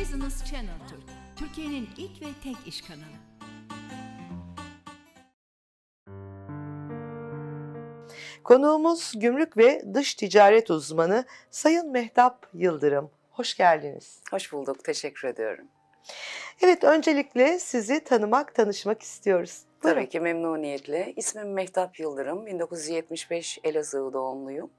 Business Channel Türk, Türkiye'nin ilk ve tek iş kanalı. Konuğumuz gümrük ve dış ticaret uzmanı Sayın Mehtap Yıldırım. Hoş geldiniz. Hoş bulduk, teşekkür ediyorum. Evet, öncelikle sizi tanımak, tanışmak istiyoruz. Buyurun. Tabii ki memnuniyetle. İsmim Mehtap Yıldırım, 1975 Elazığ doğumluyum.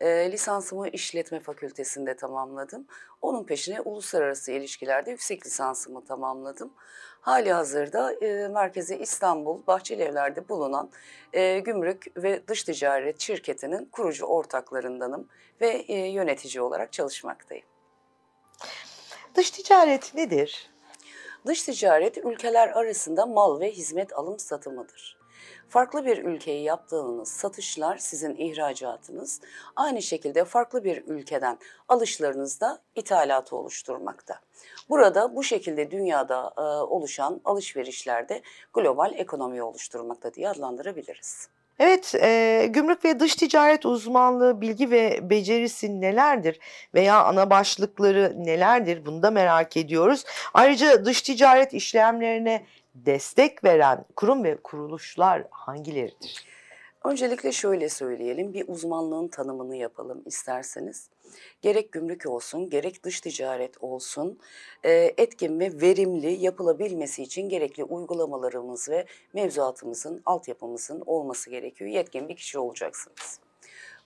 E, lisansımı İşletme Fakültesinde tamamladım. Onun peşine Uluslararası İlişkiler'de yüksek lisansımı tamamladım. Hali hazırda e, merkezi İstanbul Bahçelievler'de bulunan e, Gümrük ve Dış Ticaret Şirketi'nin kurucu ortaklarındanım ve e, yönetici olarak çalışmaktayım. Dış ticaret nedir? Dış ticaret ülkeler arasında mal ve hizmet alım satımıdır. Farklı bir ülkeye yaptığınız satışlar sizin ihracatınız, aynı şekilde farklı bir ülkeden alışlarınız da ithalatı oluşturmakta. Burada bu şekilde dünyada e, oluşan alışverişlerde global ekonomi oluşturmakta diye adlandırabiliriz. Evet, e, gümrük ve dış ticaret uzmanlığı, bilgi ve becerisi nelerdir veya ana başlıkları nelerdir bunu da merak ediyoruz. Ayrıca dış ticaret işlemlerine destek veren kurum ve kuruluşlar hangileridir? Öncelikle şöyle söyleyelim, bir uzmanlığın tanımını yapalım isterseniz. Gerek gümrük olsun, gerek dış ticaret olsun, e, etkin ve verimli yapılabilmesi için gerekli uygulamalarımız ve mevzuatımızın, altyapımızın olması gerekiyor. Yetkin bir kişi olacaksınız.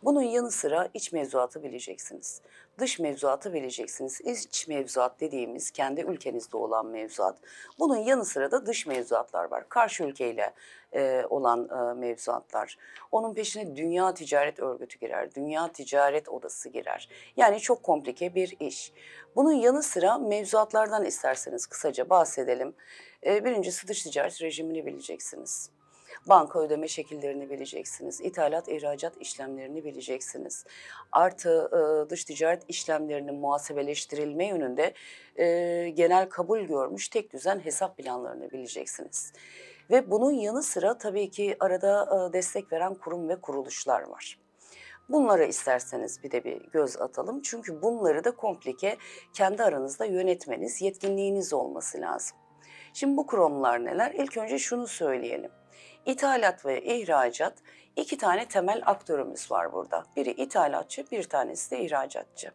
Bunun yanı sıra iç mevzuatı bileceksiniz. Dış mevzuatı bileceksiniz. İç mevzuat dediğimiz kendi ülkenizde olan mevzuat. Bunun yanı sıra da dış mevzuatlar var. Karşı ülkeyle e, olan e, mevzuatlar. Onun peşine Dünya Ticaret Örgütü girer. Dünya Ticaret Odası girer. Yani çok komplike bir iş. Bunun yanı sıra mevzuatlardan isterseniz kısaca bahsedelim. E, birincisi dış ticaret rejimini bileceksiniz. Banka ödeme şekillerini bileceksiniz. İthalat, ihracat işlemlerini bileceksiniz. Artı e, dış ticaret işlemlerinin muhasebeleştirilme yönünde e, genel kabul görmüş tek düzen hesap planlarını bileceksiniz. Ve bunun yanı sıra tabii ki arada e, destek veren kurum ve kuruluşlar var. Bunlara isterseniz bir de bir göz atalım. Çünkü bunları da komplike kendi aranızda yönetmeniz, yetkinliğiniz olması lazım. Şimdi bu kurumlar neler? İlk önce şunu söyleyelim. İthalat ve ihracat iki tane temel aktörümüz var burada. Biri ithalatçı, bir tanesi de ihracatçı.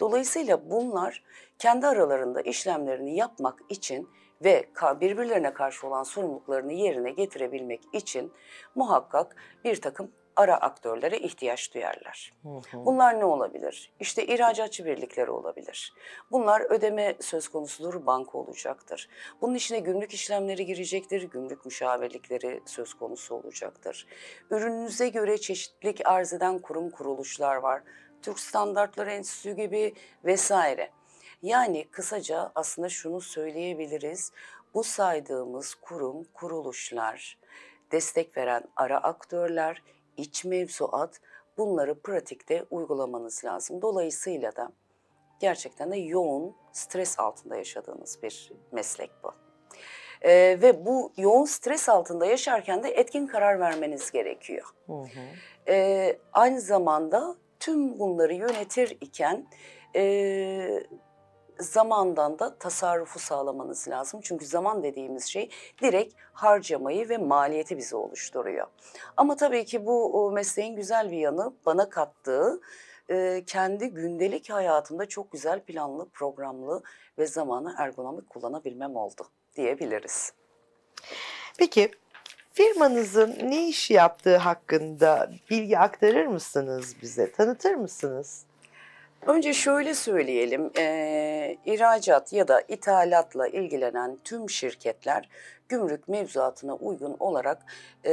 Dolayısıyla bunlar kendi aralarında işlemlerini yapmak için ve birbirlerine karşı olan sorumluluklarını yerine getirebilmek için muhakkak bir takım ara aktörlere ihtiyaç duyarlar. Bunlar ne olabilir? İşte ihracatçı birlikleri olabilir. Bunlar ödeme söz konusudur, banka olacaktır. Bunun içine gümrük işlemleri girecektir, gümrük müşavirlikleri söz konusu olacaktır. Ürününüze göre çeşitlilik arz eden kurum kuruluşlar var. Türk Standartları Enstitüsü gibi vesaire. Yani kısaca aslında şunu söyleyebiliriz. Bu saydığımız kurum, kuruluşlar, destek veren ara aktörler, iç mevzuat bunları pratikte uygulamanız lazım. Dolayısıyla da gerçekten de yoğun stres altında yaşadığınız bir meslek bu. Ee, ve bu yoğun stres altında yaşarken de etkin karar vermeniz gerekiyor. Hı hı. Ee, aynı zamanda tüm bunları yönetir iken e, zamandan da tasarrufu sağlamanız lazım. Çünkü zaman dediğimiz şey direkt harcamayı ve maliyeti bize oluşturuyor. Ama tabii ki bu mesleğin güzel bir yanı bana kattığı e, kendi gündelik hayatımda çok güzel planlı, programlı ve zamanı ergonomik kullanabilmem oldu diyebiliriz. Peki firmanızın ne iş yaptığı hakkında bilgi aktarır mısınız bize? Tanıtır mısınız? Önce şöyle söyleyelim, e, ihracat ya da ithalatla ilgilenen tüm şirketler gümrük mevzuatına uygun olarak e,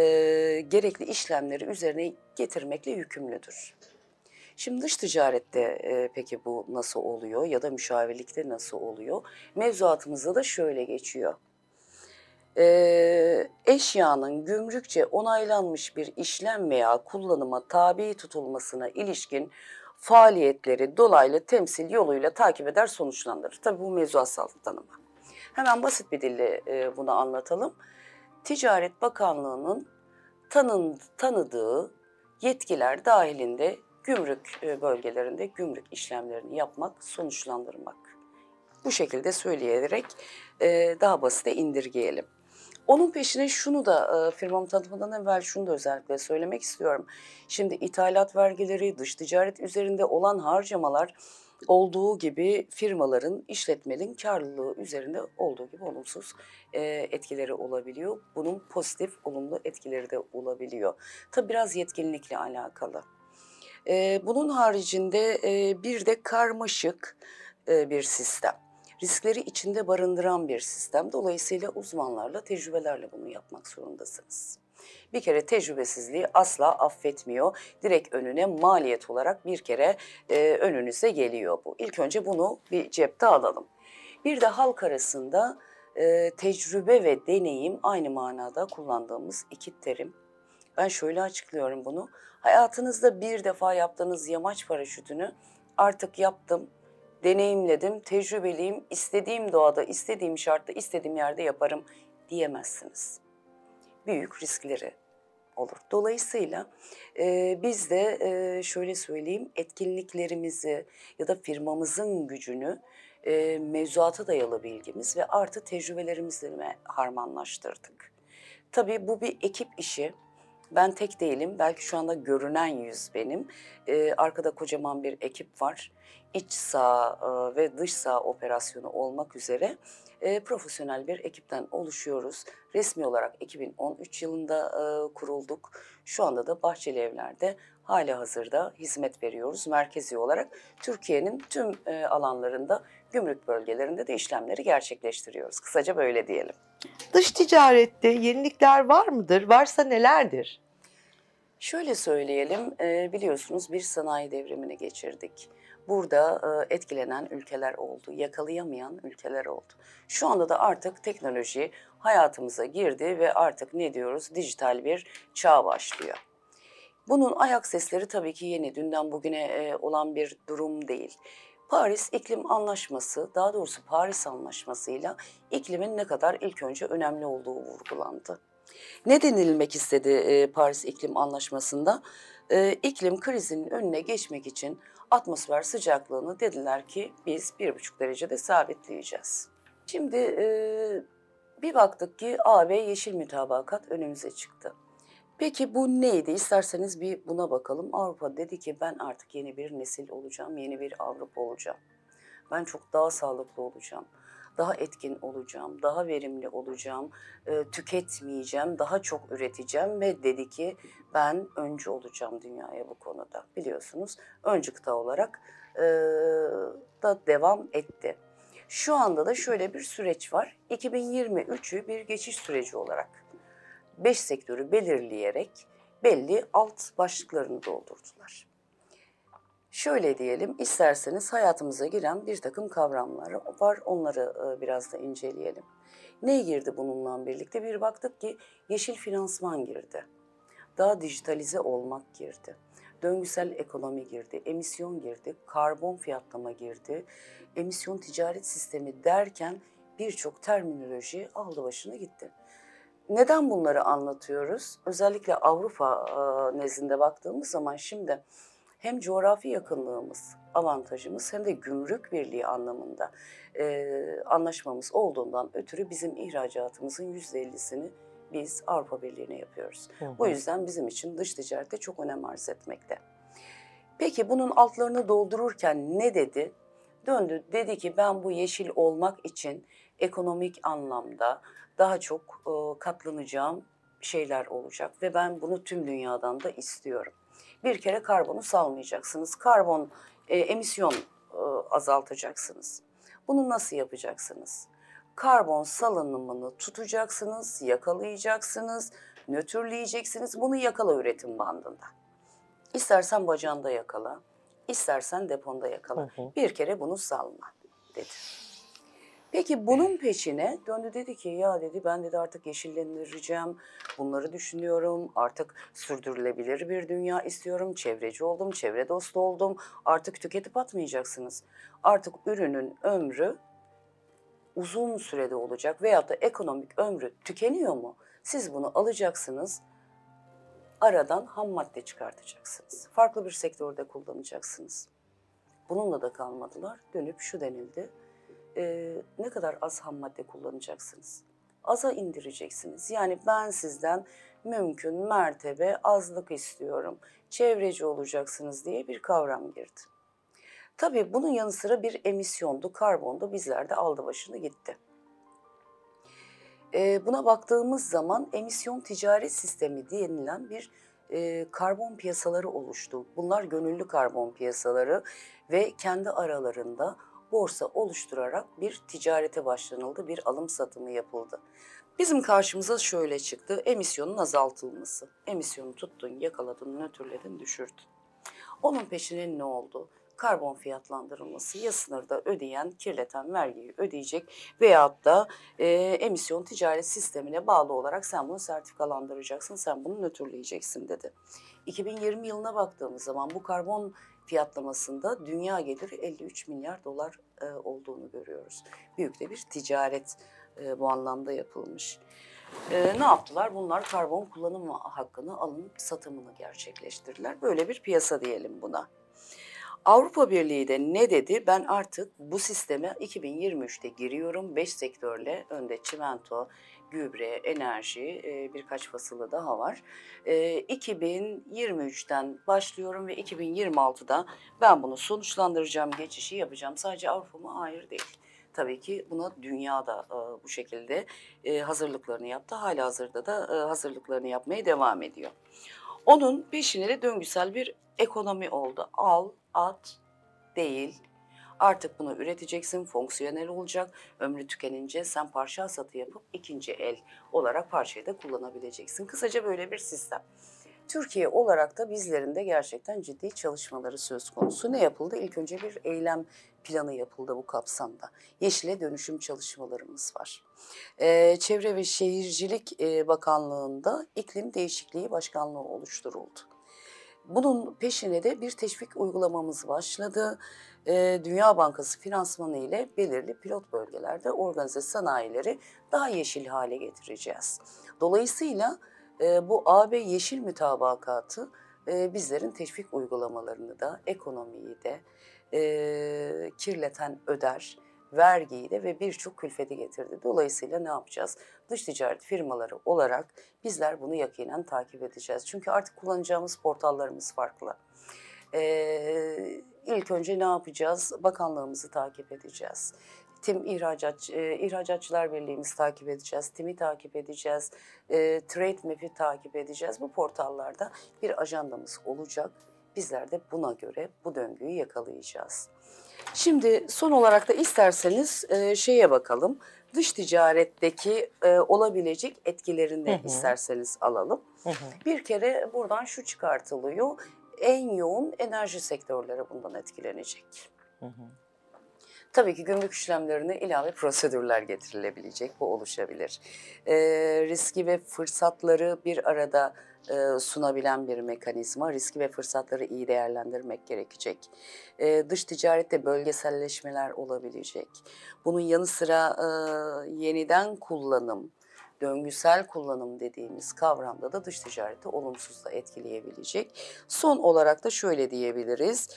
gerekli işlemleri üzerine getirmekle yükümlüdür. Şimdi dış ticarette e, peki bu nasıl oluyor ya da müşavirlikte nasıl oluyor? Mevzuatımızda da şöyle geçiyor. E, eşyanın gümrükçe onaylanmış bir işlem veya kullanıma tabi tutulmasına ilişkin faaliyetleri dolaylı temsil yoluyla takip eder sonuçlandırır. Tabii bu mevzuatsal tanımı. Hemen basit bir dille e, bunu anlatalım. Ticaret Bakanlığı'nın tanın, tanıdığı yetkiler dahilinde gümrük e, bölgelerinde gümrük işlemlerini yapmak, sonuçlandırmak Bu şekilde söyleyerek e, daha basite indirgeyelim. Onun peşine şunu da e, firmamı tanıtmadan evvel şunu da özellikle söylemek istiyorum. Şimdi ithalat vergileri, dış ticaret üzerinde olan harcamalar olduğu gibi firmaların, işletmenin karlılığı üzerinde olduğu gibi olumsuz e, etkileri olabiliyor. Bunun pozitif, olumlu etkileri de olabiliyor. Tabi biraz yetkinlikle alakalı. E, bunun haricinde bir de karmaşık bir sistem. Riskleri içinde barındıran bir sistem. Dolayısıyla uzmanlarla, tecrübelerle bunu yapmak zorundasınız. Bir kere tecrübesizliği asla affetmiyor. Direkt önüne maliyet olarak bir kere e, önünüze geliyor bu. İlk önce bunu bir cepte alalım. Bir de halk arasında e, tecrübe ve deneyim aynı manada kullandığımız iki terim. Ben şöyle açıklıyorum bunu. Hayatınızda bir defa yaptığınız yamaç paraşütünü artık yaptım, deneyimledim, tecrübeliyim, istediğim doğada, istediğim şartta, istediğim yerde yaparım diyemezsiniz. Büyük riskleri olur. Dolayısıyla e, biz de e, şöyle söyleyeyim etkinliklerimizi ya da firmamızın gücünü e, mevzuata dayalı bilgimiz ve artı tecrübelerimizle harmanlaştırdık. Tabii bu bir ekip işi. Ben tek değilim. Belki şu anda görünen yüz benim. Ee, arkada kocaman bir ekip var. İç sağ e, ve dış sağ operasyonu olmak üzere e, profesyonel bir ekipten oluşuyoruz. Resmi olarak 2013 yılında e, kurulduk. Şu anda da Bahçeli Evler'de hali hazırda hizmet veriyoruz. Merkezi olarak Türkiye'nin tüm e, alanlarında, gümrük bölgelerinde de işlemleri gerçekleştiriyoruz. Kısaca böyle diyelim. Dış ticarette yenilikler var mıdır? Varsa nelerdir? Şöyle söyleyelim, e, biliyorsunuz bir sanayi devrimini geçirdik. Burada e, etkilenen ülkeler oldu, yakalayamayan ülkeler oldu. Şu anda da artık teknoloji hayatımıza girdi ve artık ne diyoruz? Dijital bir çağ başlıyor. Bunun ayak sesleri tabii ki yeni, dünden bugüne e, olan bir durum değil. Paris İklim Anlaşması, daha doğrusu Paris Anlaşması'yla iklimin ne kadar ilk önce önemli olduğu vurgulandı. Ne denilmek istedi e, Paris İklim Anlaşması'nda? E, iklim krizinin önüne geçmek için atmosfer sıcaklığını dediler ki biz bir buçuk derecede sabitleyeceğiz. Şimdi bir baktık ki AB Yeşil Mütabakat önümüze çıktı. Peki bu neydi? İsterseniz bir buna bakalım. Avrupa dedi ki ben artık yeni bir nesil olacağım, yeni bir Avrupa olacağım. Ben çok daha sağlıklı olacağım, daha etkin olacağım, daha verimli olacağım, e, tüketmeyeceğim, daha çok üreteceğim ve dedi ki ben öncü olacağım dünyaya bu konuda. Biliyorsunuz öncü kıta olarak e, da devam etti. Şu anda da şöyle bir süreç var. 2023'ü bir geçiş süreci olarak beş sektörü belirleyerek belli alt başlıklarını doldurdular. Şöyle diyelim, isterseniz hayatımıza giren bir takım kavramlar var, onları e, biraz da inceleyelim. Ne girdi bununla birlikte? Bir baktık ki yeşil finansman girdi. Daha dijitalize olmak girdi. Döngüsel ekonomi girdi, emisyon girdi, karbon fiyatlama girdi, emisyon ticaret sistemi derken birçok terminoloji aldı başını gitti. Neden bunları anlatıyoruz? Özellikle Avrupa e, nezdinde baktığımız zaman şimdi hem coğrafi yakınlığımız, avantajımız hem de gümrük birliği anlamında e, anlaşmamız olduğundan ötürü bizim ihracatımızın %50'sini biz Avrupa Birliği'ne yapıyoruz. Hı hı. Bu yüzden bizim için dış ticarette çok önem arz etmekte. Peki bunun altlarını doldururken ne dedi? Döndü dedi ki ben bu yeşil olmak için ekonomik anlamda daha çok e, katlanacağım şeyler olacak ve ben bunu tüm dünyadan da istiyorum. Bir kere karbonu salmayacaksınız. Karbon e, emisyon e, azaltacaksınız. Bunu nasıl yapacaksınız? Karbon salınımını tutacaksınız, yakalayacaksınız, nötrleyeceksiniz. Bunu yakala üretim bandında. İstersen bacağında yakala, istersen deponda yakala. Hı hı. Bir kere bunu salma dedi. Peki bunun peşine döndü dedi ki ya dedi ben dedi artık yeşillendireceğim. Bunları düşünüyorum. Artık sürdürülebilir bir dünya istiyorum. Çevreci oldum, çevre dostu oldum. Artık tüketip atmayacaksınız. Artık ürünün ömrü uzun sürede olacak veyahut da ekonomik ömrü tükeniyor mu? Siz bunu alacaksınız, aradan ham madde çıkartacaksınız. Farklı bir sektörde kullanacaksınız. Bununla da kalmadılar. Dönüp şu denildi. E, ne kadar az ham madde kullanacaksınız? Aza indireceksiniz. Yani ben sizden mümkün mertebe azlık istiyorum. Çevreci olacaksınız diye bir kavram girdi. Tabii bunun yanı sıra bir emisyondu, karbondu bizlerde aldı başını gitti. E, buna baktığımız zaman emisyon ticaret sistemi denilen bir e, karbon piyasaları oluştu. Bunlar gönüllü karbon piyasaları ve kendi aralarında borsa oluşturarak bir ticarete başlanıldı, bir alım satımı yapıldı. Bizim karşımıza şöyle çıktı, emisyonun azaltılması. Emisyonu tuttun, yakaladın, nötrledin, düşürdün. Onun peşine ne oldu? Karbon fiyatlandırılması ya sınırda ödeyen, kirleten vergiyi ödeyecek veyahut da e, emisyon ticaret sistemine bağlı olarak sen bunu sertifikalandıracaksın, sen bunu nötrleyeceksin dedi. 2020 yılına baktığımız zaman bu karbon fiyatlamasında dünya geliri 53 milyar dolar e, olduğunu görüyoruz. Büyük de bir ticaret e, bu anlamda yapılmış. E, ne yaptılar? Bunlar karbon kullanım hakkını alın satımını gerçekleştirdiler. Böyle bir piyasa diyelim buna. Avrupa Birliği de ne dedi? Ben artık bu sisteme 2023'te giriyorum. 5 sektörle önde çimento, gübre, enerji e, birkaç fasılı daha var. E, 2023'ten başlıyorum ve 2026'da ben bunu sonuçlandıracağım, geçişi yapacağım. Sadece Avrupa mı? Hayır değil. Tabii ki buna dünya da e, bu şekilde e, hazırlıklarını yaptı. Hala hazırda da e, hazırlıklarını yapmaya devam ediyor. Onun peşine de döngüsel bir ekonomi oldu. Al, at, değil. Artık bunu üreteceksin, fonksiyonel olacak. Ömrü tükenince sen parça satı yapıp ikinci el olarak parçayı da kullanabileceksin. Kısaca böyle bir sistem. Türkiye olarak da bizlerin de gerçekten ciddi çalışmaları söz konusu. Ne yapıldı? İlk önce bir eylem planı yapıldı bu kapsamda. Yeşile dönüşüm çalışmalarımız var. Ee, Çevre ve Şehircilik e, Bakanlığı'nda iklim değişikliği başkanlığı oluşturuldu. Bunun peşine de bir teşvik uygulamamız başladı. Ee, Dünya Bankası finansmanı ile belirli pilot bölgelerde organize sanayileri daha yeşil hale getireceğiz. Dolayısıyla e, bu AB Yeşil Mütabakatı e, bizlerin teşvik uygulamalarını da, ekonomiyi de, e, kirleten öder, vergiyi de ve birçok külfeti getirdi. Dolayısıyla ne yapacağız? Dış ticaret firmaları olarak bizler bunu yakinen takip edeceğiz. Çünkü artık kullanacağımız portallarımız farklı. Ee, ilk önce ne yapacağız? Bakanlığımızı takip edeceğiz. Tim ihracat, e, İhracatçılar Birliğimizi takip edeceğiz, TİM'i takip edeceğiz, e, Trade Map'i takip edeceğiz. Bu portallarda bir ajandamız olacak. Bizler de buna göre bu döngüyü yakalayacağız. Şimdi son olarak da isterseniz e, şeye bakalım. Dış ticaretteki e, olabilecek etkilerini hı. isterseniz alalım. Hı hı. Bir kere buradan şu çıkartılıyor. En yoğun enerji sektörleri bundan etkilenecek. Hı hı. Tabii ki gümrük işlemlerine ilave prosedürler getirilebilecek, bu oluşabilir. Ee, riski ve fırsatları bir arada e, sunabilen bir mekanizma, riski ve fırsatları iyi değerlendirmek gerekecek. Ee, dış ticarette bölgeselleşmeler olabilecek. Bunun yanı sıra e, yeniden kullanım, döngüsel kullanım dediğimiz kavramda da dış ticareti olumsuz da etkileyebilecek. Son olarak da şöyle diyebiliriz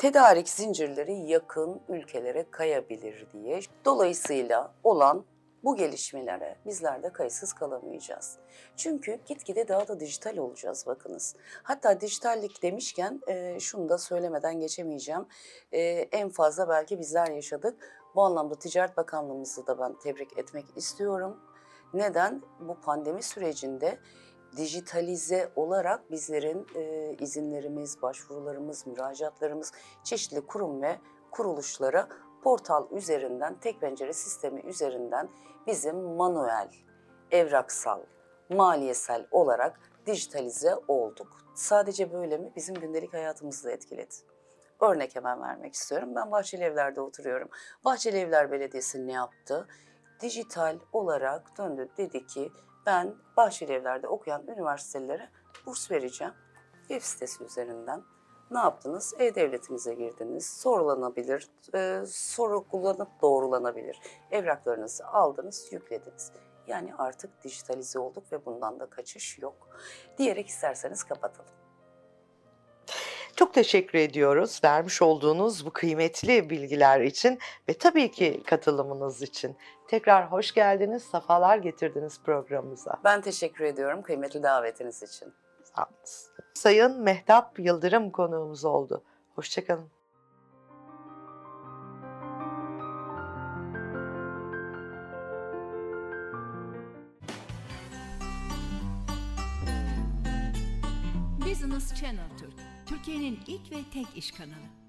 tedarik zincirleri yakın ülkelere kayabilir diye. Dolayısıyla olan bu gelişmelere bizler de kayıtsız kalamayacağız. Çünkü gitgide daha da dijital olacağız bakınız. Hatta dijitallik demişken e, şunu da söylemeden geçemeyeceğim. E, en fazla belki bizler yaşadık. Bu anlamda Ticaret Bakanlığımızı da ben tebrik etmek istiyorum. Neden? Bu pandemi sürecinde dijitalize olarak bizlerin e, izinlerimiz, başvurularımız, müracaatlarımız çeşitli kurum ve kuruluşlara portal üzerinden, tek pencere sistemi üzerinden bizim manuel, evraksal, maliyesel olarak dijitalize olduk. Sadece böyle mi? Bizim gündelik hayatımızı da etkiledi. Örnek hemen vermek istiyorum. Ben Bahçeli Evler'de oturuyorum. Bahçeli Evler Belediyesi ne yaptı? Dijital olarak döndü dedi ki ben Bahçeli Evler'de okuyan üniversitelere burs vereceğim. Web sitesi üzerinden. Ne yaptınız? E-Devletinize girdiniz. Sorulanabilir, e, soru kullanıp doğrulanabilir. Evraklarınızı aldınız, yüklediniz. Yani artık dijitalize olduk ve bundan da kaçış yok. Diyerek isterseniz kapatalım. Çok teşekkür ediyoruz vermiş olduğunuz bu kıymetli bilgiler için ve tabii ki katılımınız için. Tekrar hoş geldiniz, sefalar getirdiniz programımıza. Ben teşekkür ediyorum kıymetli davetiniz için. Olunuz. Sayın Mehtap Yıldırım konuğumuz oldu. Hoşçakalın. Business Channel Türk, Türkiye'nin ilk ve tek iş kanalı.